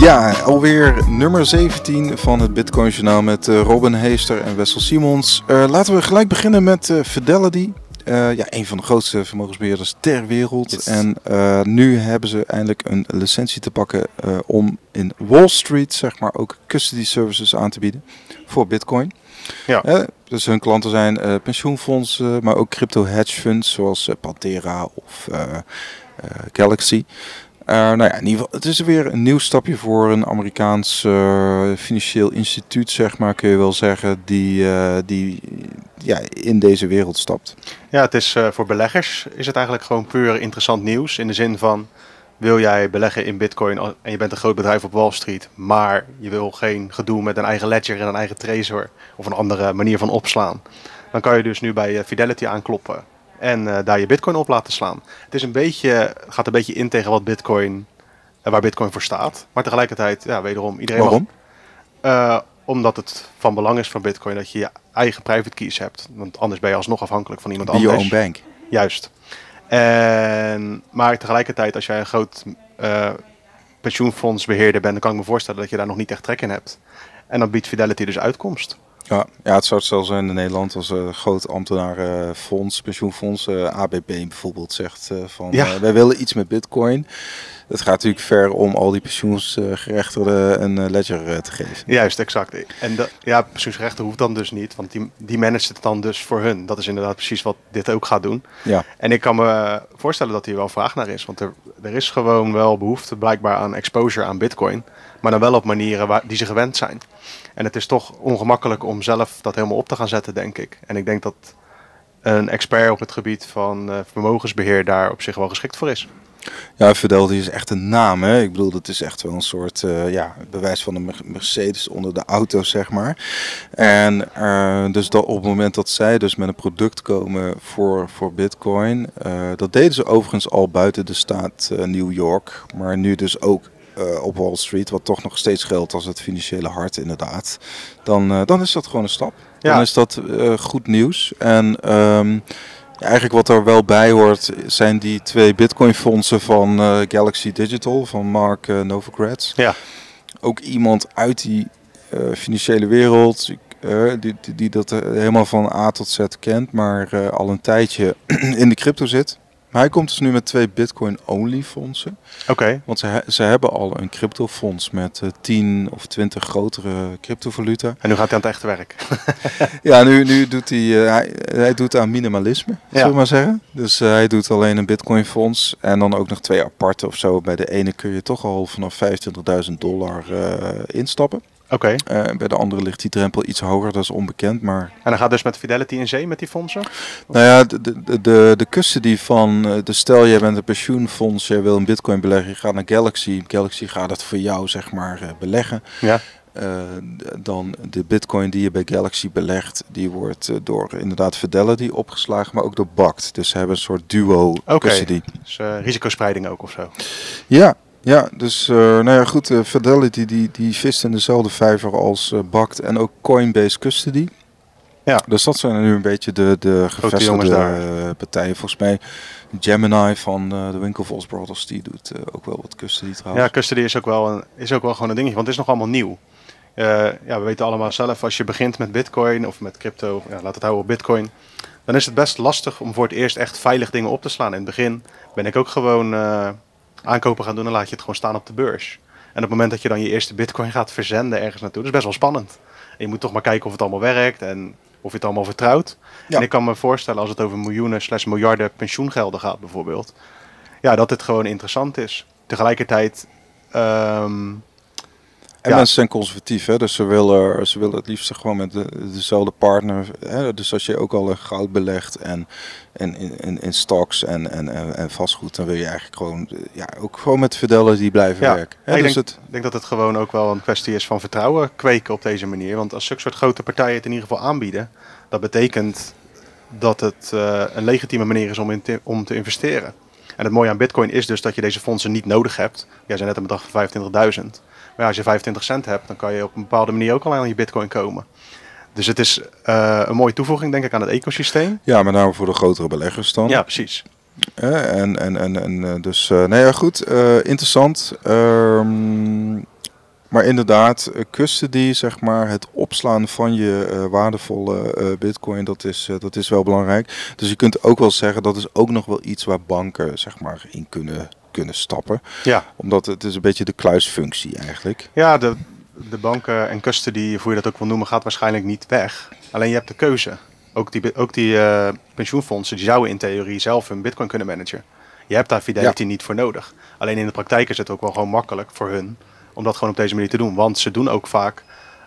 Ja, alweer nummer 17 van het Bitcoin Journaal met uh, Robin Heester en Wessel Simons. Uh, laten we gelijk beginnen met uh, Fidelity. ja, een van de grootste vermogensbeheerders ter wereld. Yes. En nu hebben ze eindelijk een licentie te pakken om in Wall Street zeg maar ook custody services aan te bieden voor Bitcoin. Ja. dus hun klanten zijn pensioenfondsen, maar ook crypto hedge funds zoals Pantera of Galaxy. Uh, nou ja, in ieder geval, het is weer een nieuw stapje voor een Amerikaans uh, financieel instituut, zeg maar, kun je wel zeggen, die, uh, die ja, in deze wereld stapt. Ja, het is voor beleggers is het eigenlijk gewoon puur interessant nieuws. In de zin van, wil jij beleggen in bitcoin en je bent een groot bedrijf op Wall Street, maar je wil geen gedoe met een eigen ledger en een eigen trezor of een andere manier van opslaan. Dan kan je dus nu bij Fidelity aankloppen en uh, daar je bitcoin op laten slaan. Het is een beetje, gaat een beetje in tegen wat bitcoin, uh, waar bitcoin voor staat. Maar tegelijkertijd, ja, wederom, iedereen Waarom? Mag, uh, omdat het van belang is van bitcoin dat je je eigen private keys hebt. Want anders ben je alsnog afhankelijk van iemand Be anders. Your own bank. Juist. En, maar tegelijkertijd, als jij een groot pensioenfondsbeheerder bent, dan kan ik me voorstellen dat je daar nog niet echt trek in hebt. En dan biedt Fidelity dus uitkomst. Ja, ja, het zou het zelfs zijn in Nederland als een uh, groot ambtenarenfonds, pensioenfonds, uh, ABP bijvoorbeeld, zegt uh, van ja. wij willen iets met bitcoin. Het gaat natuurlijk ver om al die pensioensgerechtigden een ledger te geven. Juist, exact. En ja, pensioensgerechten hoeft dan dus niet, want die, die managt het dan dus voor hun. Dat is inderdaad precies wat dit ook gaat doen. Ja. En ik kan me voorstellen dat hier wel vraag naar is, want er, er is gewoon wel behoefte blijkbaar aan exposure aan bitcoin, maar dan wel op manieren waar, die ze gewend zijn. En het is toch ongemakkelijk om zelf dat helemaal op te gaan zetten, denk ik. En ik denk dat een expert op het gebied van vermogensbeheer daar op zich wel geschikt voor is. Ja, Fidelity is echt een naam. Hè? Ik bedoel, dat is echt wel een soort uh, ja, bewijs van de Mercedes onder de auto's, zeg maar. En uh, dus dat op het moment dat zij dus met een product komen voor, voor Bitcoin, dat deden ze overigens al buiten de staat New York, maar nu dus ook uh, op Wall Street, wat toch nog steeds geldt als het financiële hart inderdaad, dan, uh, dan is dat gewoon een stap. Ja. Dan is dat uh, goed nieuws. En um, eigenlijk wat er wel bij hoort, zijn die twee bitcoin fondsen van Galaxy Digital, van Mark Novogratz. Ja. Ook iemand uit die financiële wereld, die, die, die, dat helemaal van A tot Z kent, maar al een tijdje in de crypto zit. Maar hij komt dus nu met twee Bitcoin-only fondsen. Oké. Okay. Want ze, ze hebben al een cryptofonds met uh, 10 of 20 grotere cryptovaluta. En nu gaat hij aan het echte werk. ja, nu, nu doet hij, uh, hij, hij doet aan minimalisme, ja. zullen we maar zeggen. Dus uh, hij doet alleen een Bitcoin-fonds en dan ook nog twee aparte of zo. Bij de ene kun je toch al vanaf 25.000 dollar instappen. Oké. Okay. Uh, bij de andere ligt die drempel iets hoger, dat is onbekend. Maar... En dan gaat dus met Fidelity in zee met die fondsen? Nou ja, de, de, de, de custody van, uh, de stel jij bent een pensioenfonds, jij wil een bitcoin beleggen, je gaat naar Galaxy. Galaxy gaat het voor jou zeg maar uh, beleggen. Ja. dan de bitcoin die je bij Galaxy belegt, die wordt door inderdaad Fidelity opgeslagen, maar ook door BACT. Dus ze hebben een soort duo okay. custody. Dus risicospreiding ook of zo? Ja, ja, dus uh, nou ja, goed, uh, Fidelity die, die vist in dezelfde vijver als uh, BACT en ook Coinbase Custody. Ja. Dus dat zijn nu een beetje de, de gevestigde partijen. Volgens mij Gemini van de Winklevoss Brothers, die doet ook wel wat custody trouwens. Ja, custody is ook wel, een, is ook wel gewoon een dingetje, want het is nog allemaal nieuw. ja, we weten allemaal zelf, als je begint met bitcoin of met crypto, ja, laat het houden op bitcoin, dan is het best lastig om voor het eerst echt veilig dingen op te slaan. In het begin ben ik ook gewoon aankopen gaan doen, dan laat je het gewoon staan op de beurs. En op het moment dat je dan je eerste bitcoin gaat verzenden ergens naartoe, dat is best wel spannend. En je moet toch maar kijken of het allemaal werkt en of je het allemaal vertrouwt. Ja. En ik kan me voorstellen als het over miljoenen slash miljarden pensioengelden gaat bijvoorbeeld, ja, dat het gewoon interessant is. Tegelijkertijd... Um, en ja. mensen zijn conservatief, hè? dus ze willen, ze willen het liefst gewoon met de, dezelfde partner. Hè? Dus als je ook al goud belegt en, en in, in, in stocks en, en, en, en, vastgoed, dan wil je eigenlijk gewoon, ja, ook gewoon met Fidelity blijven ja. werken. Hè? Ik dus denk, het, denk dat het gewoon ook wel een kwestie is van vertrouwen kweken op deze manier. Want als zulke soort grote partijen het in ieder geval aanbieden, dat betekent dat het uh, een legitieme manier is om, in te, om te investeren. En het mooie aan Bitcoin is dus dat je deze fondsen niet nodig hebt. Jij zei net een bedrag van 25.000. Maar als je 25 cent hebt, dan kan je op een bepaalde manier ook al aan je bitcoin komen. Dus het is uh, een mooie toevoeging, denk ik, aan het ecosysteem. Ja, met name voor de grotere beleggers dan. Ja, precies. Uh, en, en, en, en dus, uh, nee ja, goed, interessant. Um, Maar inderdaad, custody, zeg maar, het opslaan van je waardevolle bitcoin, dat is, dat is wel belangrijk. Dus je kunt ook wel zeggen, dat is ook nog wel iets waar banken, zeg maar, in kunnen, kunnen stappen. Ja. Omdat het is een beetje de kluisfunctie eigenlijk. Ja, de, de banken en custody, hoe je dat ook wil noemen, gaat waarschijnlijk niet weg. Alleen je hebt de keuze. Ook die, ook die pensioenfondsen, die zouden in theorie zelf hun bitcoin kunnen managen. Je hebt daar Fidelity ja. niet voor nodig. Alleen in de praktijk is het ook wel gewoon makkelijk voor hun om dat gewoon op deze manier te doen. Want ze doen ook vaak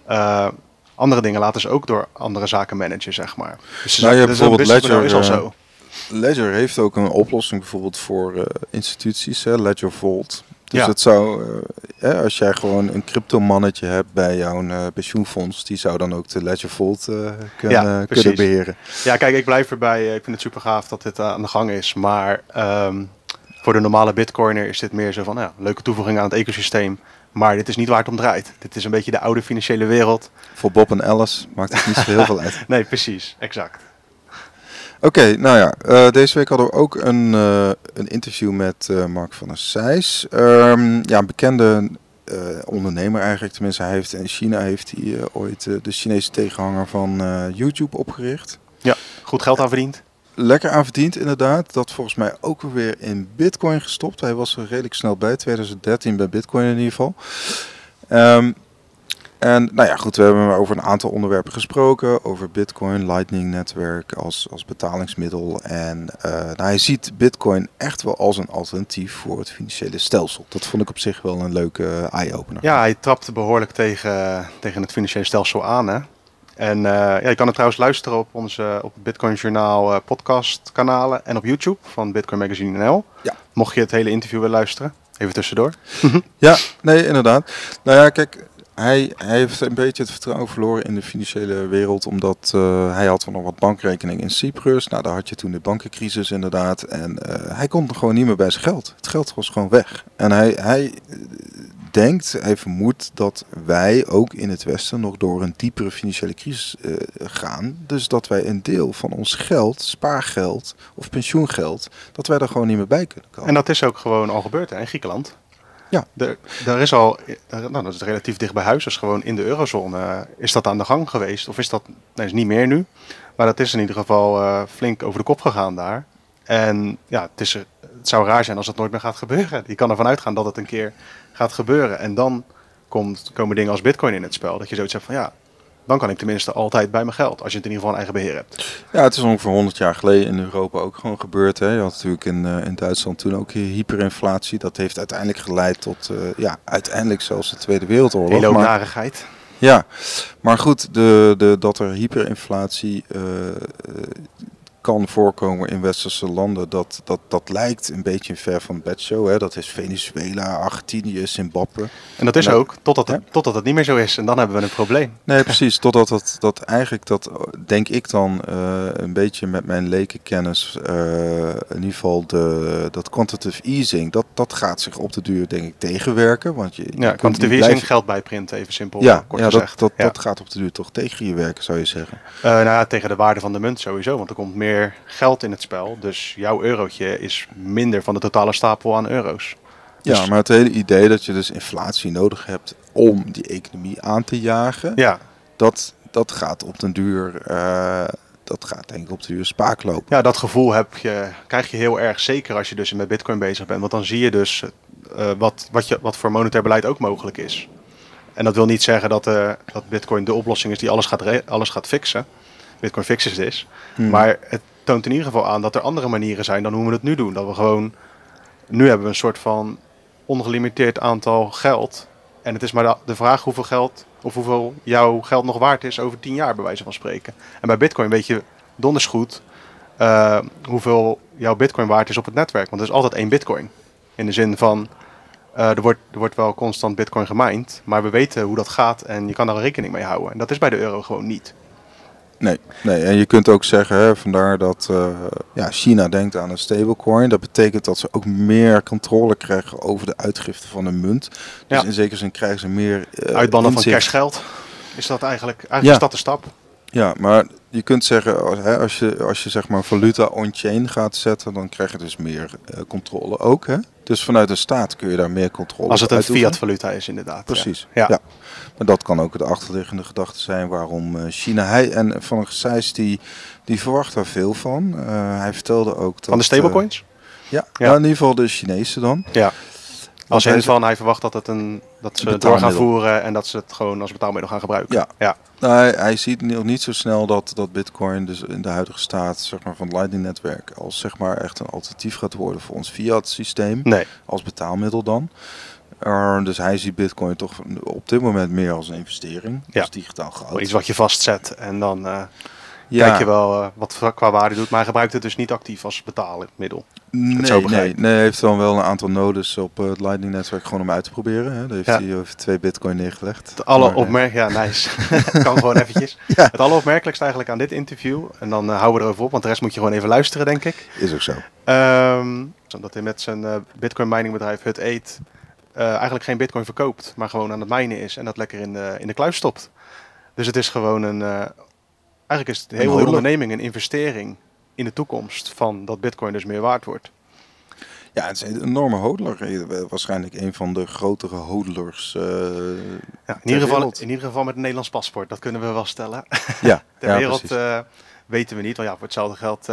uh, andere dingen, laten ze ook door andere zaken managen, zeg maar. Dus nou, je hebt bijvoorbeeld Ledger, is al zo. Ledger heeft ook een oplossing bijvoorbeeld voor uh, instituties, hè, Ledger Vault. Dus ja. dat zou, uh, als jij gewoon een crypto mannetje hebt bij jouw uh, pensioenfonds, die zou dan ook de Ledger Vault uh, kunnen, ja, kunnen beheren. Ja, kijk, ik blijf erbij. Ik vind het super gaaf dat dit aan de gang is. Maar um, voor de normale bitcoiner is dit meer zo van, ja, leuke toevoeging aan het ecosysteem. Maar dit is niet waar het om draait. Dit is een beetje de oude financiële wereld. Voor Bob en Alice maakt het niet zo heel veel uit. nee, precies. Exact. Oké, okay, nou ja, uh, deze week hadden we ook een, uh, een interview met uh, Mark van der Sijs. Um, ja, een bekende ondernemer eigenlijk. Tenminste, hij heeft in China heeft hij ooit de Chinese tegenhanger van YouTube opgericht. Ja, goed geld aan verdiend lekker aan verdiend inderdaad. Dat volgens mij ook weer in bitcoin gestopt. Hij was er redelijk snel bij, 2013 bij bitcoin in ieder geval. Um, en nou ja, goed, we hebben over een aantal onderwerpen gesproken. Over bitcoin, lightning netwerk als, als betalingsmiddel. En uh, nou, hij ziet bitcoin echt wel als een alternatief voor het financiële stelsel. Dat vond ik op zich wel een leuke eye-opener. Ja, hij trapte behoorlijk tegen, tegen het financiële stelsel aan hè. En uh, ja, je kan het trouwens luisteren op onze op Bitcoin Journaal uh, podcast kanalen en op YouTube van Bitcoin Magazine NL. Ja. Mocht je het hele interview willen luisteren, even tussendoor. ja, nee, inderdaad. Nou ja, kijk, hij, hij heeft een beetje het vertrouwen verloren in de financiële wereld, omdat uh, hij had nog wat bankrekeningen in Cyprus. Nou, daar had je toen de bankencrisis inderdaad. En hij kon gewoon niet meer bij zijn geld. Het geld was gewoon weg. En hij, hij denkt, hij vermoedt dat wij ook in het Westen nog door een diepere financiële crisis gaan. Dus dat wij een deel van ons geld, spaargeld of pensioengeld, dat wij er gewoon niet meer bij kunnen komen. En dat is ook gewoon al gebeurd hè, in Griekenland. Ja. Er, is al, nou, dat is relatief dicht bij huis, dus gewoon in de eurozone is dat aan de gang geweest. Of is dat, is niet meer nu, maar dat is in ieder geval uh, flink over de kop gegaan daar. En ja, het, is, het zou raar zijn als het nooit meer gaat gebeuren. Je kan ervan uitgaan dat het een keer gaat gebeuren. En dan komt, komen dingen als bitcoin in het spel. Dat je zoiets hebt van ja, dan kan ik tenminste altijd bij mijn geld. Als je het in ieder geval een eigen beheer hebt. Ja, het is ongeveer 100 jaar geleden in Europa ook gewoon gebeurd. Hè. Je had natuurlijk in, uh, in Duitsland toen ook hyperinflatie. Dat heeft uiteindelijk geleid tot, uh, ja, uiteindelijk zelfs de Tweede Wereldoorlog. Hele narigheid. Ja, maar goed, de, de, dat er hyperinflatie uh, kan voorkomen in westerse landen, dat, dat, dat lijkt een beetje ver van bedshow. Hè? Dat is Venezuela, Argentinië, Zimbabwe. En dat is en ook, totdat het, totdat het niet meer zo is. En dan hebben we een probleem. Nee, precies. Totdat dat, dat eigenlijk, dat denk ik dan uh, een beetje met mijn lekenkennis, uh, in ieder geval de, dat quantitative easing, dat, dat gaat zich op de duur denk ik tegenwerken. Want je, ja, quantitative easing, blijven... geld bijprinten, even simpel ja, kort ja, gezegd. Dat, dat, ja. dat gaat op de duur toch tegen je werken, zou je zeggen? Uh, nou ja, tegen de waarde van de munt sowieso, want er komt meer geld in het spel. Dus jouw eurotje is minder van de totale stapel aan euro's. Ja, dus... maar het hele idee dat je dus inflatie nodig hebt om die economie aan te jagen, ja. dat, dat gaat op den duur, uh, dat gaat denk ik op de duur spaak lopen. Ja, dat gevoel heb je, krijg je heel erg, zeker als je dus met bitcoin bezig bent. Want dan zie je dus uh, wat, wat, je, wat voor monetair beleid ook mogelijk is. En dat wil niet zeggen dat, uh, dat bitcoin de oplossing is die alles gaat, alles gaat fixen. Bitcoin fixes this. Hmm. Maar het toont in ieder geval aan dat er andere manieren zijn dan hoe we het nu doen. Dat we gewoon, nu hebben we een soort van ongelimiteerd aantal geld. En het is maar de, de vraag hoeveel geld, of hoeveel jouw geld nog waard is over tien jaar, bij wijze van spreken. En bij Bitcoin weet je donders goed uh, hoeveel jouw Bitcoin waard is op het netwerk. Want er is altijd één Bitcoin. In de zin van, uh, er, wordt, er wordt wel constant Bitcoin gemined, maar we weten hoe dat gaat en je kan daar rekening mee houden. En dat is bij de euro gewoon niet. Nee, nee, en je kunt ook zeggen, hè, vandaar dat uh, ja, China denkt aan een stablecoin. Dat betekent dat ze ook meer controle krijgen over de uitgifte van een munt. Dus ja. in zekere zin krijgen ze meer. Uh, Uitbannen van cashgeld. Is dat eigenlijk, eigenlijk ja. is dat de stap? Ja, maar je kunt zeggen, hè, als je, als je zeg maar valuta on-chain gaat zetten, dan krijg je dus meer uh, controle ook. Hè? Dus vanuit de staat kun je daar meer controle Als het een uitoefenen. fiat-valuta is, inderdaad. Precies. Ja. Ja. Maar dat kan ook de achterliggende gedachte zijn waarom eh, China. Hij en Van Gijs die, die verwacht daar veel van. Eh, hij vertelde ook dat. Van de stablecoins? eh, ja, Ja. nou, in ieder geval de Chinese dan. ja. Als is- van, hij verwacht dat, het een, dat ze Een het door gaan voeren en dat ze het gewoon als betaalmiddel gaan gebruiken. Ja. ja. Nou, hij, hij ziet nog niet zo snel dat, dat Bitcoin dus in de huidige staat zeg maar, van het Lightning-netwerk als zeg maar, echt een alternatief gaat worden voor ons fiat-systeem. Nee. Als betaalmiddel dan. Dus hij ziet Bitcoin toch op dit moment meer als een investering. Ja. Als digitaal goud. Iets wat je vastzet en dan uh, kijk je wel uh, wat qua waarde doet. Maar hij gebruikt het dus niet actief als betaalmiddel. Nee, nee, nee, hij heeft dan wel een aantal nodes op eh, het Lightning netwerk gewoon om uit te proberen. Hè. Daar heeft ja. hij heeft twee bitcoin neergelegd. Het alle ja, nice. kan gewoon eventjes. Het alleropmerkelijkste eigenlijk aan dit interview, en dan houden we erover op, want de rest moet je gewoon even luisteren, denk ik. Is ook zo. Ehm, um, dat hij met zijn bitcoin mining bedrijf Hut 8 eh, eigenlijk geen bitcoin verkoopt, maar gewoon aan het mijnen is en dat lekker in de, in de kluis stopt. Dus het is gewoon een. Uh, eigenlijk is het een onderneming een investering in de toekomst van dat bitcoin dus meer waard wordt. Ja, het is een enorme hodler. Eh, waarschijnlijk een van de grotere hodlers. Ja, in, ieder geval, in ieder geval met een Nederlands paspoort, dat kunnen we wel stellen. Ja, ter wereld weten we niet. Want ja, voor hetzelfde geld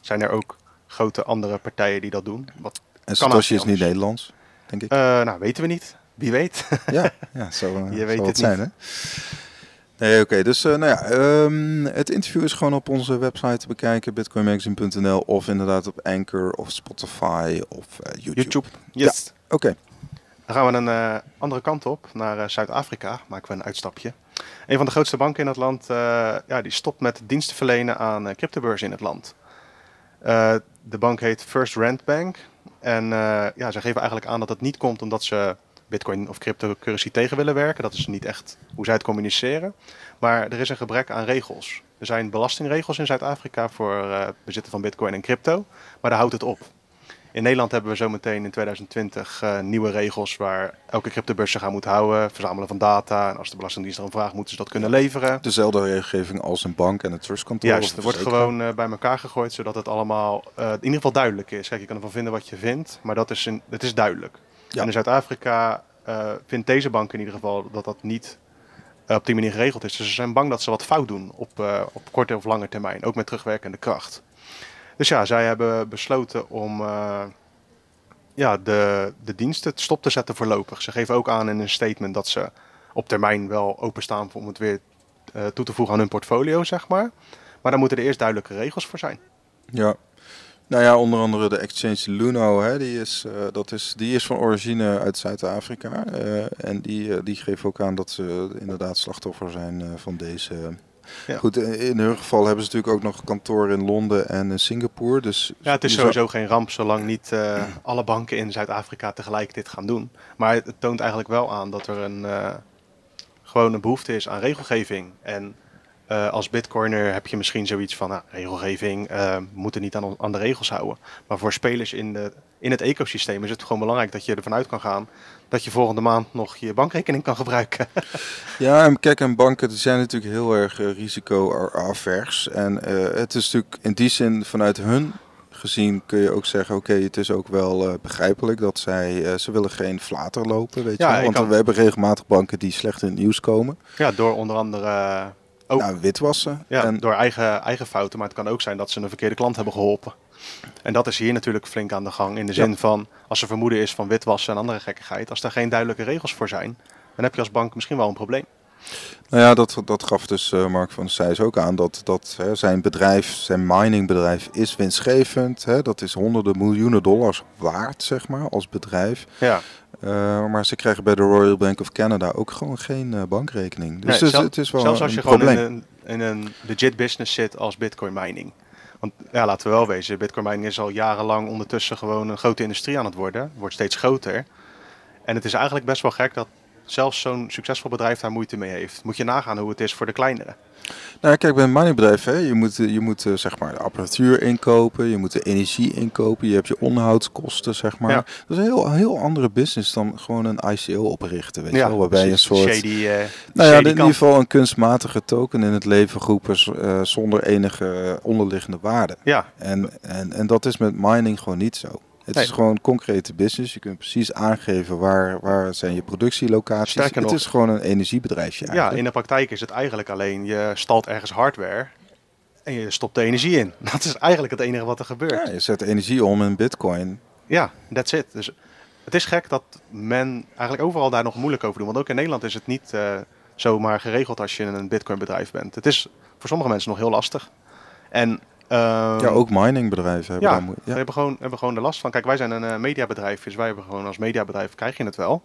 zijn er ook grote andere partijen die dat doen. Wat en Satoshi is niet Nederlands denk ik. eh, nou, weten we niet. Wie weet. ja, ja, zo eh, Je weet het zijn, hè? Nee, oké. Dus eh, nou ja, ehm, het interview is gewoon op onze website te bekijken, bitcoinmagazine.nl of inderdaad op Anchor of Spotify of YouTube. YouTube. Yes. Oké. Dan gaan we een andere kant op, naar Zuid-Afrika. Maken we een uitstapje. Een van de grootste banken in het land, ja, die stopt met diensten verlenen aan cryptobeurzen in het land. De bank heet First Rand Bank. En eh, ja, ze geven eigenlijk aan dat het niet komt omdat ze bitcoin of cryptocurrency tegen willen werken. Dat is niet echt hoe zij het communiceren. Maar er is een gebrek aan regels. Er zijn belastingregels in Zuid-Afrika voor eh, bezitten van bitcoin en crypto. Maar daar houdt het op. In Nederland hebben we zometeen in 2020 eh, nieuwe regels waar elke cryptobeurs zich aan moet houden. Verzamelen van data. En als de Belastingdienst erom vraagt, moeten ze dat kunnen leveren. Dezelfde regelgeving als een bank en het trustkantoor. Juist, er wordt gewoon eh, bij elkaar gegooid zodat het allemaal eh, in ieder geval duidelijk is. Kijk, je kan ervan vinden wat je vindt, maar dat is, een, het is duidelijk. Ja. En in Zuid-Afrika vindt deze bank in ieder geval dat dat niet op die manier geregeld is. Dus ze zijn bang dat ze wat fout doen op, op korte of lange termijn, ook met terugwerkende kracht. Dus ja, zij hebben besloten om eh, ja, de, de diensten stop te zetten voorlopig. Ze geven ook aan in een statement dat ze op termijn wel openstaan om het weer eh, toe te voegen aan hun portfolio, zeg maar. Maar daar moeten er eerst duidelijke regels voor zijn. Ja. Nou ja, onder andere de exchange Luno, hè, die, is, eh, dat is, die is van origine uit Zuid-Afrika. en die, die geeft ook aan dat ze inderdaad slachtoffer zijn van deze. Ja. Goed, eh, in hun geval hebben ze natuurlijk ook nog kantoor in Londen en in Singapore. Dus Ja, het is zou- sowieso geen ramp zolang niet eh, alle banken in Zuid-Afrika tegelijk dit gaan doen. Maar het toont eigenlijk wel aan dat er een, eh, gewoon een behoefte is aan regelgeving. En eh, als bitcoiner heb je misschien zoiets van, nou, regelgeving, eh, we moeten niet aan, aan de regels houden. Maar voor spelers in, de, in het ecosysteem is het gewoon belangrijk dat je ervan uit kan gaan dat je volgende maand nog je bankrekening kan gebruiken. Ja, en kijk, en banken zijn natuurlijk heel erg eh, risico-avers. En eh, het is natuurlijk in die zin vanuit hun gezien kun je ook zeggen, oké, het is ook wel eh, begrijpelijk dat zij, eh, ze willen geen flater lopen, weet Ja, je Want kan- we hebben regelmatig banken die slecht in het nieuws komen. ja, door onder andere eh, ook Nou, witwassen. Ja, en, door eigen, eigen fouten. Maar het kan ook zijn dat ze een verkeerde klant hebben geholpen. En dat is hier natuurlijk flink aan de gang. In de zin Ja. van, als er vermoeden is van witwassen en andere gekkigheid. Als daar geen duidelijke regels voor zijn, dan heb je als bank misschien wel een probleem. Nou ja, dat, dat gaf dus eh, Mark van der ook aan. Dat, dat hè, zijn bedrijf, zijn miningbedrijf is winstgevend. Hè, dat is honderden miljoenen dollars waard, zeg maar, als bedrijf. Ja, Eh, maar ze krijgen bij de Royal Bank of Canada ook gewoon geen eh, bankrekening. Dus Nee, het, is, zel- het is wel zelfs als je gewoon in een, in een legit business zit als bitcoin mining. Want ja, laten we wel wezen, bitcoin mining is al jarenlang ondertussen gewoon een grote industrie aan het worden. Wordt steeds groter. En het is eigenlijk best wel gek dat zelfs zo'n succesvol bedrijf daar moeite mee heeft. Moet je nagaan hoe het is voor de kleinere. Nou, kijk, bij een miningbedrijf, hè, je moet, je moet eh, zeg maar de apparatuur inkopen, je moet de energie inkopen, je hebt je onderhoudskosten, zeg maar. Ja. Dat is een heel, heel andere business dan gewoon een ICO oprichten, weet je Ja, wel. Waarbij je een soort... Shady, eh, Nou ja, in ieder geval een kunstmatige token in het leven roepen z- eh, zonder enige onderliggende waarde. Ja, En, en, en dat is met mining gewoon niet zo. Het Nee. is gewoon concrete business. Je kunt precies aangeven waar, waar zijn je productielocaties. Sterker het is gewoon een energiebedrijfje Ja, eigenlijk. in de praktijk is het eigenlijk alleen je stalt ergens hardware en je stopt de energie in. Dat is eigenlijk het enige wat er gebeurt. Ja, je zet energie om in bitcoin. Ja, that's it. Dus het is gek dat men eigenlijk overal daar nog moeilijk over doet. Want ook in Nederland is het niet eh, zomaar geregeld als je een bitcoin bedrijf bent. Het is voor sommige mensen nog heel lastig. En ja, ook miningbedrijven hebben ja, daar hebben gewoon, hebben gewoon er last van. Kijk, wij zijn een eh, mediabedrijf, dus wij hebben gewoon als mediabedrijf krijg je het wel.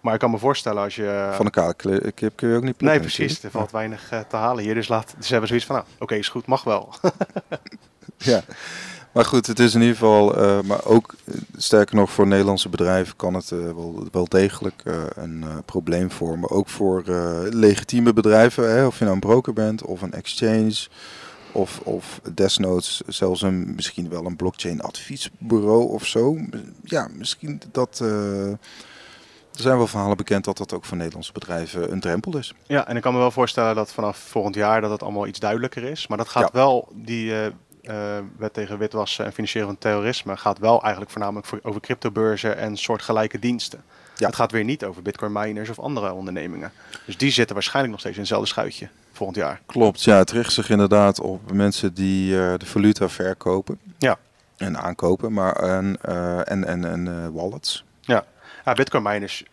Maar ik kan me voorstellen als je... Van de kale kle- kip kun je ook niet nee, precies. Er valt weinig eh, te halen hier. Dus, laat, dus hebben zoiets van, nou, oké, is goed, mag wel. Ja, maar goed, het is in ieder geval, eh, maar ook eh, sterker nog voor Nederlandse bedrijven kan het eh, wel, wel degelijk eh, een eh, probleem vormen. Ook voor eh, legitieme bedrijven, hè, of je nou een broker bent of een exchange. Of, of desnoods zelfs een, misschien wel een blockchain adviesbureau of zo. Ja, misschien dat. eh, er zijn wel verhalen bekend dat dat ook voor Nederlandse bedrijven een drempel is. Ja, en ik kan me wel voorstellen dat vanaf volgend jaar dat het allemaal iets duidelijker is. Maar dat gaat Ja. wel, die eh, eh, wet tegen witwassen en financieren van terrorisme, gaat wel eigenlijk voornamelijk voor, over cryptobeurzen en soortgelijke diensten. Ja. Het gaat weer niet over bitcoin miners of andere ondernemingen. Dus die zitten waarschijnlijk nog steeds in hetzelfde schuitje volgend jaar. Klopt, ja, het richt zich inderdaad op mensen die eh, de valuta verkopen Ja. en aankopen, maar en, eh, en, en, en eh, wallets. Ja, bitcoin miners,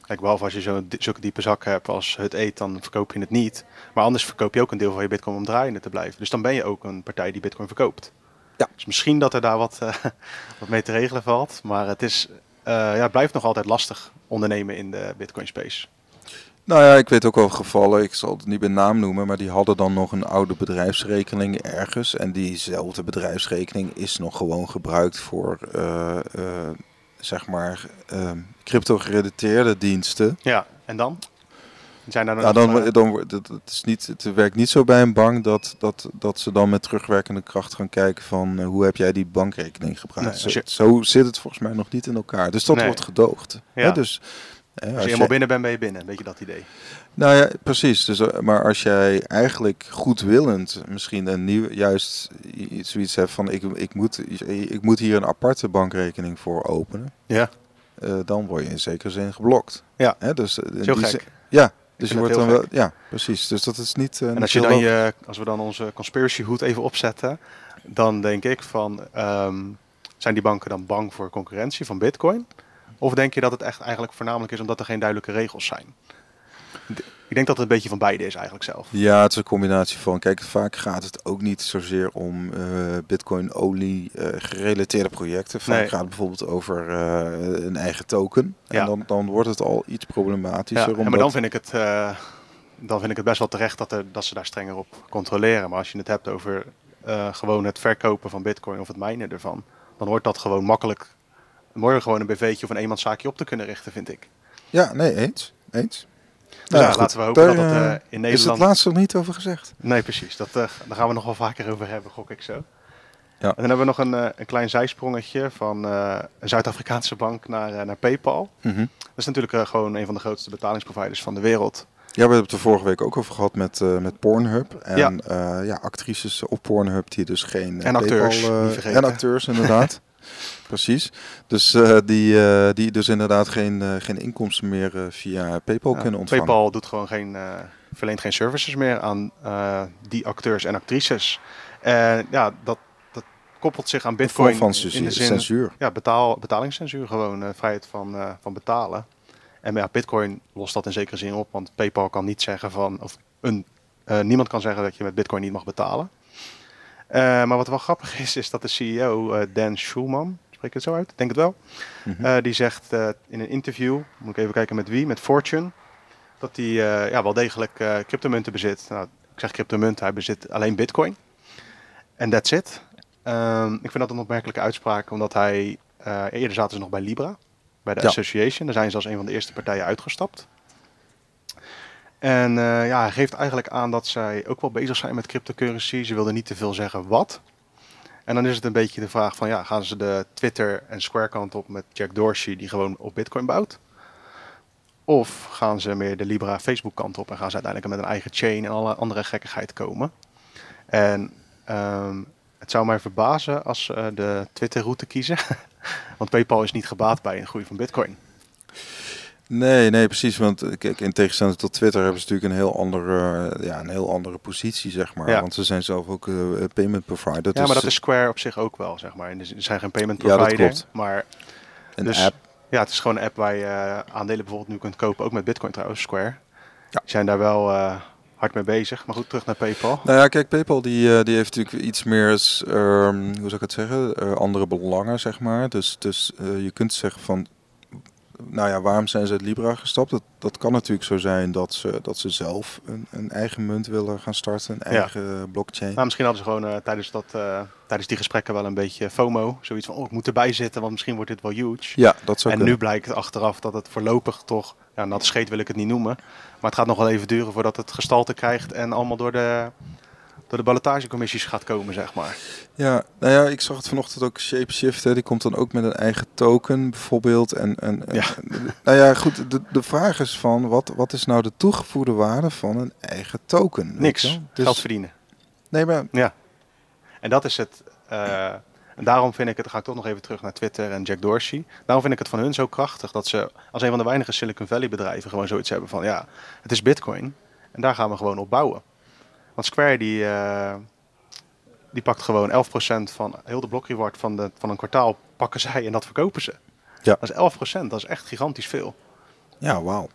kijk, behalve als je zo'n zulke diepe zak hebt als het eet, dan verkoop je het niet. Maar anders verkoop je ook een deel van je bitcoin om draaiende te blijven. Dus dan ben je ook een partij die bitcoin verkoopt. Ja. Dus misschien dat er daar wat, wat mee te regelen valt. Maar het, is, ja, het blijft nog altijd lastig ondernemen in de bitcoin space. Nou ja, ik weet ook wel gevallen, ik zal het niet bij naam noemen, maar die hadden dan nog een oude bedrijfsrekening ergens. En diezelfde bedrijfsrekening is nog gewoon gebruikt voor, eh, eh, zeg maar, eh, crypto-gerelateerde diensten. Ja, en dan? Zijn daar Ja, dan, eh, dan, wordt- het, is niet, het werkt niet zo bij een bank dat, dat, dat ze dan met terugwerkende kracht gaan kijken van eh, hoe heb jij die bankrekening gebruikt. Nee, zo, zit het volgens mij nog niet in elkaar. Dus dat Nee. wordt gedoogd. Ja. Hè, dus, hè, als als je eenmaal binnen bent, ben je binnen. Weet je dat idee? nou ja, precies. Dus, eh, maar als jij eigenlijk goedwillend misschien een nieuw, juist zoiets hebt van ik, ik, moet, ik moet hier een aparte bankrekening voor openen, Ja. eh, dan word je in zekere zin geblokt. Ja. Hè, dus, eh, Zo gek. zin- ja, dus je wordt dan wel, ja, precies. Dus dat is niet. eh, En als, je dan je, als we dan onze conspiracy hoed even opzetten, dan denk ik van, ehm, zijn die banken dan bang voor concurrentie van bitcoin? Of denk je dat het echt eigenlijk voornamelijk is omdat er geen duidelijke regels zijn? Ik denk dat het een beetje van beide is eigenlijk zelf. Ja, het is een combinatie van. Kijk, vaak gaat het ook niet zozeer om eh, Bitcoin-olie eh, gerelateerde projecten. Vaak Nee. gaat het bijvoorbeeld over eh, een eigen token. Ja. En dan, dan wordt het al iets Ja, problematischer. en maar dan vind ik het, dan vind ik het best wel terecht dat, er, dat ze daar strenger op controleren. Maar als je het hebt over gewoon het verkopen van bitcoin of het minen ervan, dan hoort dat gewoon makkelijk, morgen gewoon een BV'tje of een eenmanszaakje op te kunnen richten, vind ik. Ja, nee, eens. eens. Dus ja, goed. laten we hopen Daar, dat het eh, eh, in Is het Nederland... laatste nog niet over gezegd? Nee, precies. Dat, eh, daar gaan we nog wel vaker over hebben, gok ik zo. Ja. En dan hebben we nog een, een klein zijsprongetje van een Zuid-Afrikaanse bank naar, naar PayPal. Mhm. Dat is natuurlijk gewoon een van de grootste betalingsproviders van de wereld. Ja, we hebben het er vorige week ook over gehad met, met Pornhub. En Ja. ja. actrices op Pornhub die dus geen... En acteurs, PayPal. En acteurs, inderdaad. Precies. Dus eh, die, eh, die dus inderdaad geen, eh, geen inkomsten meer via PayPal Ja, kunnen ontvangen. PayPal doet gewoon geen, verleent geen services meer aan die acteurs en actrices. En ja, dat, dat koppelt zich aan Bitcoin van in de zin censuur. ja, betaal, betalingscensuur, gewoon vrijheid van, van betalen. En ja, Bitcoin lost dat in zekere zin op, want PayPal kan niet zeggen van, of een, niemand kan zeggen dat je met Bitcoin niet mag betalen. Eh, maar wat wel grappig is, is dat de CEO eh, Dan Schulman, spreek ik het zo uit? Denk het wel. Mhm. Eh, die zegt in een interview, moet ik even kijken met wie, met Fortune, dat hij ja, wel degelijk cryptomunten bezit. Nou, ik zeg cryptomunten, hij bezit alleen Bitcoin. En that's it. Ehm, ik vind dat een opmerkelijke uitspraak, omdat hij eerder zaten ze nog bij Libra, bij de Ja. Association. Daar zijn ze als een van de eerste partijen uitgestapt. En eh, ja, hij geeft eigenlijk aan dat zij ook wel bezig zijn met cryptocurrency. Ze wilden niet te veel zeggen wat. En dan is het een beetje de vraag van, ja, gaan ze de Twitter en Square kant op met Jack Dorsey, die gewoon op Bitcoin bouwt? Of gaan ze meer de Libra Facebook kant op en gaan ze uiteindelijk met een eigen chain en alle andere gekkigheid komen? En ehm, het zou mij verbazen als ze de Twitter-route kiezen. Want PayPal is niet gebaat bij een groei van Bitcoin. Nee, nee, precies. Want eh, kijk, in tegenstelling tot Twitter hebben ze natuurlijk een heel andere, eh, ja, een heel andere positie, zeg maar. Ja. Want ze zijn zelf ook eh, payment provider. ja, dus maar dat is Square op zich ook wel, zeg maar. En Ze zijn geen payment Ja, dat provider, klopt. maar een dus- app. ja, het is gewoon een app waar je aandelen bijvoorbeeld nu kunt kopen, ook met Bitcoin trouwens, Square. Ja. Die zijn daar wel hard mee bezig. Maar goed, terug naar PayPal. Nou ja, kijk, PayPal die, die heeft natuurlijk iets meer, ehm, hoe zou ik het zeggen, andere belangen, zeg maar. Dus, dus je kunt zeggen van, nou ja, waarom zijn ze uit Libra gestapt? Dat, dat kan natuurlijk zo zijn dat ze, dat ze zelf een, een eigen munt willen gaan starten, een Ja. eigen blockchain. Nou, misschien hadden ze gewoon eh, tijdens, dat, eh, tijdens die gesprekken wel een beetje FOMO. Zoiets van, oh, ik moet erbij zitten, want misschien wordt dit wel huge. Ja, dat zou en kunnen. nu blijkt achteraf dat het voorlopig toch, ja, nat scheet wil ik het niet noemen. Maar het gaat nog wel even duren voordat het gestalte krijgt en allemaal door de, door de ballotagecommissies gaat komen, zeg maar. Ja, nou ja, ik zag het vanochtend ook Shapeshift, hè, die komt dan ook met een eigen token bijvoorbeeld. En, en, en- Ja. nou ja, goed, de, de vraag is van, wat, wat is nou de toegevoegde waarde van een eigen token? Niks. Dus- Geld verdienen. Nee, maar Ja. En dat is het. eh, en daarom vind ik het, dan ga ik toch nog even terug naar Twitter en Jack Dorsey. Daarom vind ik het van hun zo krachtig dat ze als een van de weinige Silicon Valley bedrijven gewoon zoiets hebben van ja, het is Bitcoin en daar gaan we gewoon op bouwen. Want Square die, eh, die pakt gewoon 11% van heel de blokreward van, de, van een kwartaal pakken zij en dat verkopen ze. Ja. Dat is 11%, dat is echt gigantisch veel. Ja, wauw.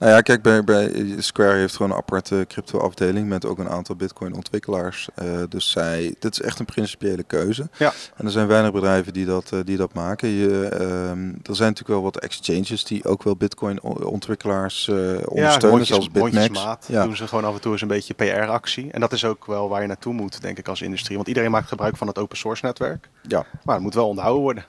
Nou ja, kijk, bij, bij Square heeft gewoon een aparte crypto-afdeling met ook een aantal Bitcoin-ontwikkelaars. Eh, dus zij, dit is echt een principiële keuze. Ja. En er zijn weinig bedrijven die dat, eh, die dat maken. Je, ehm, er zijn natuurlijk wel wat exchanges die ook wel Bitcoin-ontwikkelaars eh ondersteunen, mondjes- zoals Bitmax. Ja. doen ze gewoon af en toe eens een beetje PR-actie. En dat is ook wel waar je naartoe moet, denk ik, als industrie. Want iedereen maakt gebruik van het open source netwerk. Ja. Maar het moet wel onderhouden worden.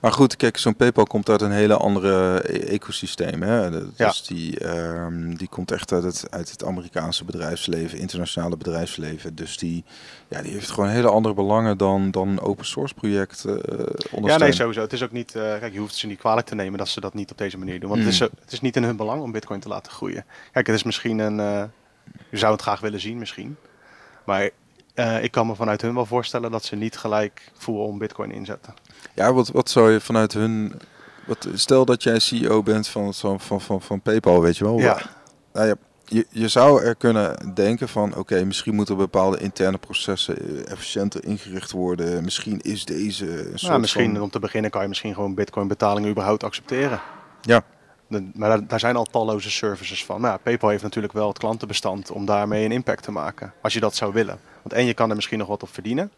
Maar goed, kijk, zo'n PayPal komt uit een hele andere e- ecosysteem. Hè? Dus Ja. die, ehm, die komt echt uit het, uit het Amerikaanse bedrijfsleven, internationale bedrijfsleven. Dus die, ja, die heeft gewoon hele andere belangen dan, dan een open source project eh ondersteunen. Ja, nee, sowieso. Het is ook niet, eh, kijk, je hoeft ze niet kwalijk te nemen dat ze dat niet op deze manier doen. Want het, is, Mm. het is niet in hun belang om Bitcoin te laten groeien. Kijk, het is misschien een. eh, je zou het graag willen zien, misschien. Maar eh, ik kan me vanuit hun wel voorstellen dat ze niet gelijk voelen om Bitcoin inzetten. Ja, wat, wat zou je vanuit hun... Wat, stel dat jij CEO bent van, van, van, van, van PayPal, weet je wel. Ja. Nou ja, je, je zou er kunnen denken van, oké, misschien moeten bepaalde interne processen efficiënter ingericht worden. Misschien is deze een soort Nou, misschien van... om te beginnen kan je misschien gewoon Bitcoin betalingen überhaupt accepteren. Ja. De- maar daar, daar zijn al talloze services van. Nou, ja, PayPal heeft natuurlijk wel het klantenbestand om daarmee een impact te maken. Als je dat zou willen. Want en je kan er misschien nog wat op verdienen.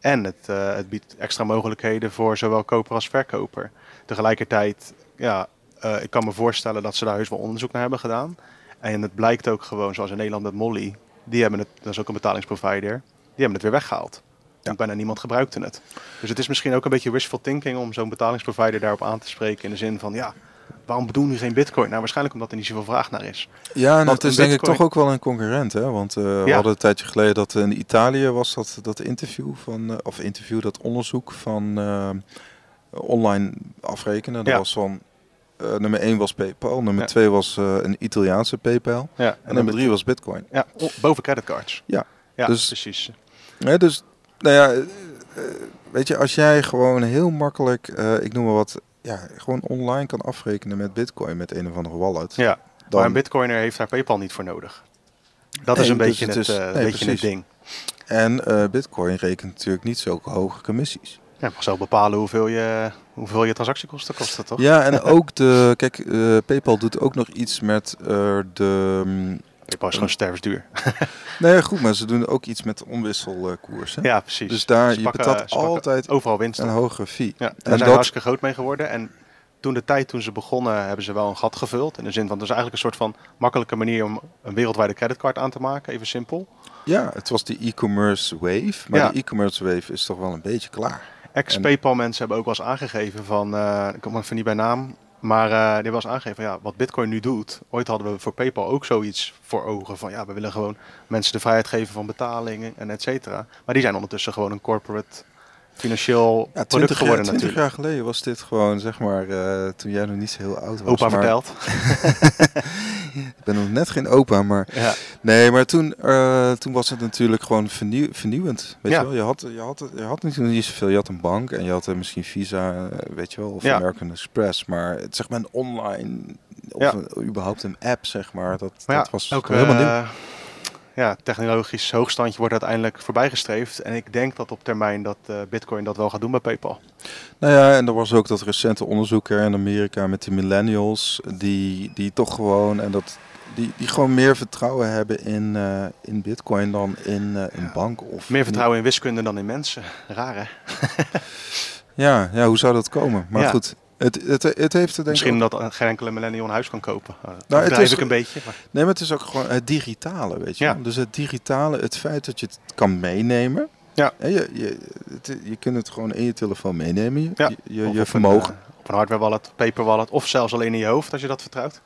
En het, eh, het biedt extra mogelijkheden voor zowel koper als verkoper. Tegelijkertijd, ja, eh, ik kan me voorstellen dat ze daar heus wel onderzoek naar hebben gedaan. En het blijkt ook gewoon, zoals in Nederland met Molly. Die hebben het, dat is ook een betalingsprovider. Die hebben het weer weggehaald. Want bijna niemand gebruikte het. Dus het is misschien ook een beetje wishful thinking om zo'n betalingsprovider daarop aan te spreken. In de zin van, ja, waarom doen nu geen bitcoin? Nou, waarschijnlijk omdat er niet zoveel vraag naar is. Ja, en Want het is denk ik toch ook wel een concurrent, hè? Want eh, we Ja. hadden een tijdje geleden dat in Italië was dat, dat interview van, eh, of interview, dat onderzoek van eh, online afrekenen. Dat Ja. was van, nummer 1 was PayPal, nummer Ja. 2 was een Italiaanse PayPal Ja, en nummer 3 was Bitcoin. Ja, boven creditcards. Ja, ja dus- precies. Dus, nou ja, weet je, als jij gewoon heel makkelijk, ik noem maar wat, ja, gewoon online kan afrekenen met Bitcoin met een of andere wallet. Ja, dan, maar een bitcoiner heeft daar PayPal niet voor nodig. Dat Nee, is een dus beetje het het, is- eh, een nee, beetje het ding. En eh, Bitcoin rekent natuurlijk niet zulke hoge commissies. Ja, je mag zelf bepalen hoeveel je, hoeveel je transactiekosten kosten, toch? Ja, en ook de, kijk, eh, PayPal doet ook nog iets met eh, de, mm, PayPal is gewoon stervensduur. nee goed, maar ze doen ook iets met onwisselkoersen. Ja, precies. Dus daar, je pakken- betaalt altijd overal winst een hogere fee. Ja, daar En zijn dat- hartstikke groot mee geworden. En toen de tijd toen ze begonnen, hebben ze wel een gat gevuld. In de zin van, het is eigenlijk een soort van makkelijke manier om een wereldwijde creditcard aan te maken. Even simpel. Ja, het was die e-commerce wave, maar Ja. die e-commerce wave is toch wel een beetje klaar. Ex-PayPal mensen hebben ook wel eens aangegeven van, eh, ik kom even niet bij naam, maar eh, die eens aangegeven ja, wat Bitcoin nu doet. Ooit hadden we voor PayPal ook zoiets voor ogen van, ja, we willen gewoon mensen de vrijheid geven van betalingen en et cetera. Maar die zijn ondertussen gewoon een corporate financieel Ja, product 20, jaar, geworden 20 natuurlijk. jaar geleden was dit gewoon, zeg maar, eh, toen jij nog niet zo heel oud was. Opa maar- vertelt. ik ben nog net geen opa, maar... Ja. Nee, maar toen, eh, toen was het natuurlijk gewoon vernieuw, vernieuwend. Weet Ja. je wel? Je had, je, had, je had niet, niet zoveel. Je had een bank en je had eh, misschien Visa, weet je wel, of. American Express. Maar het, zeg maar een online, of een- überhaupt een app, zeg maar. Dat, dat was ook helemaal nieuw. Ja, technologisch hoogstandje wordt uiteindelijk voorbijgestreefd. En ik denk dat op termijn dat eh, Bitcoin dat wel gaat doen bij PayPal. Nou ja, en er was ook dat recente onderzoek hè, in Amerika met de millennials, die, die toch gewoon, en dat, die, die gewoon meer vertrouwen hebben in, eh, in bitcoin dan in een bank. Of Meer vertrouwen in wiskunde dan in mensen. Raar hè? Ja, ja, hoe zou dat komen? Maar Ja. goed, het, het, het heeft denk Misschien ook- dat geen enkele millennial een huis kan kopen. Uh, Nou, het is- ik een beetje. Maar, Nee, maar het is ook gewoon het digitale, weet je Ja. Dus het digitale, het feit dat je het kan meenemen. Ja. Je, je, het, je kunt het gewoon in je telefoon meenemen, je, Ja. je, je, vermogen. Een, eh, op een hardware wallet, paper wallet. Of zelfs alleen in je hoofd als je dat vertrouwt.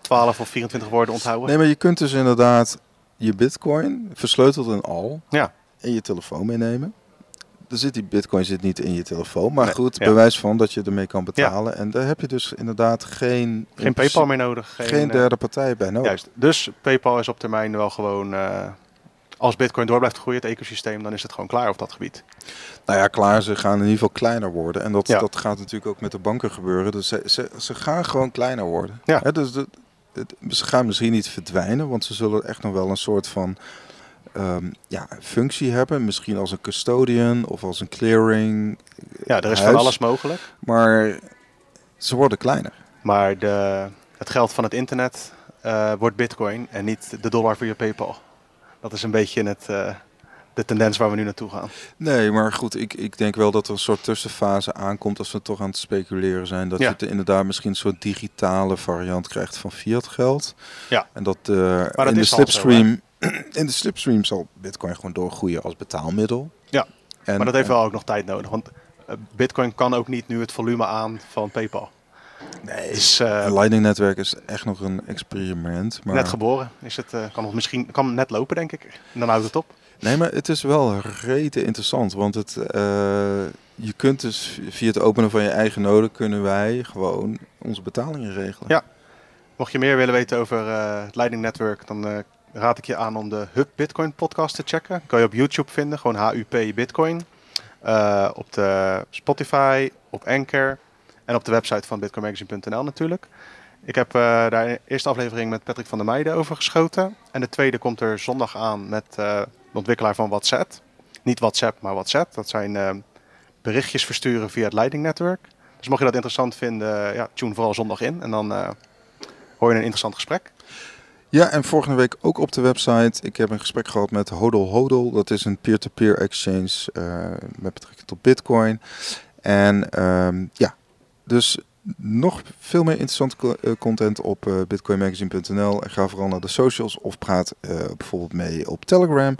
12 of 24 woorden onthouden. Nee, maar je kunt dus inderdaad je bitcoin, versleuteld en al, Ja. in je telefoon meenemen. Er zit die bitcoin zit niet in je telefoon, maar Nee, goed, ja. bewijs van dat je ermee kan betalen. En daar heb je dus inderdaad geen, Geen PayPal meer nodig. Geen, geen eh, derde partij bij nodig. Juist. Dus PayPal is op termijn wel gewoon... eh, als Bitcoin door blijft groeien, het ecosysteem, dan is het gewoon klaar op dat gebied. Nou ja, klaar, ze gaan in ieder geval kleiner worden. En dat, Ja. dat gaat natuurlijk ook met de banken gebeuren. Dus ze, ze, ze gaan gewoon kleiner worden. Ja. Dus de, het- ze gaan misschien niet verdwijnen, want ze zullen echt nog wel een soort van ehm, ja, functie hebben. Misschien als een custodian of als een clearing. Ja, er is huis. van alles mogelijk. Maar ze worden kleiner. Maar de, het geld van het internet eh, wordt bitcoin en niet de dollar voor je PayPal. Dat is een beetje het, eh, de tendens waar we nu naartoe gaan. Nee, maar goed, ik, ik denk wel dat er een soort tussenfase aankomt als we toch aan het speculeren zijn. Dat Ja. je het inderdaad misschien een soort digitale variant krijgt van fiat geld. Ja. En dat, eh, dat in, de slipstream, in de slipstream zal bitcoin gewoon doorgroeien als betaalmiddel. Ja, En, maar dat heeft wel ook nog tijd nodig. Want eh, bitcoin kan ook niet nu het volume aan van PayPal. Nee, Dus eh, een Lightning netwerk is echt nog een experiment. Maar, net geboren. Is het, eh, kan het misschien kan het net lopen, denk ik. En dan houdt het op. nee, maar het is wel rete interessant. Want het, eh, je kunt dus via het openen van je eigen node kunnen wij gewoon onze betalingen regelen. Ja. Mocht je meer willen weten over eh, het Lightning Network, dan eh, raad ik je aan om de Hub Bitcoin podcast te checken. Kan je op YouTube vinden, gewoon HUP Bitcoin. Eh, op de Spotify, op Anchor en op de website van bitcoinmagazine.nl natuurlijk. Ik heb eh, daar de eerste aflevering met Patrick van der Meijden over geschoten. En de tweede komt er zondag aan met eh, de ontwikkelaar van WhatsApp. Niet WhatsApp, maar WhatsApp. Dat zijn berichtjes versturen via het Lightning Network. Dus mocht je dat interessant vinden, ja, tune vooral zondag in. En dan hoor je een interessant gesprek. Ja, en volgende week ook op de website. Ik heb een gesprek gehad met Hodl Hodl. Dat is een peer-to-peer exchange eh, met betrekking tot Bitcoin. En ehm, ja, dus nog veel meer interessante eh, content op eh, bitcoinmagazine.nl. En ga vooral naar de socials of praat bijvoorbeeld mee op Telegram.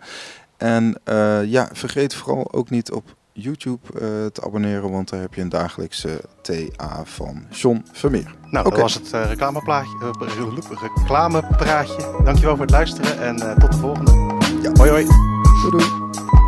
En ja, vergeet vooral ook niet op YouTube eh, te abonneren, want daar heb je een dagelijkse TA van John Vermeer. Nou, dat was het eh, reclameplaatje, eh, reclamepraatje. Dankjewel voor het luisteren en tot de volgende. Ja. Hoi hoi. Doei doei!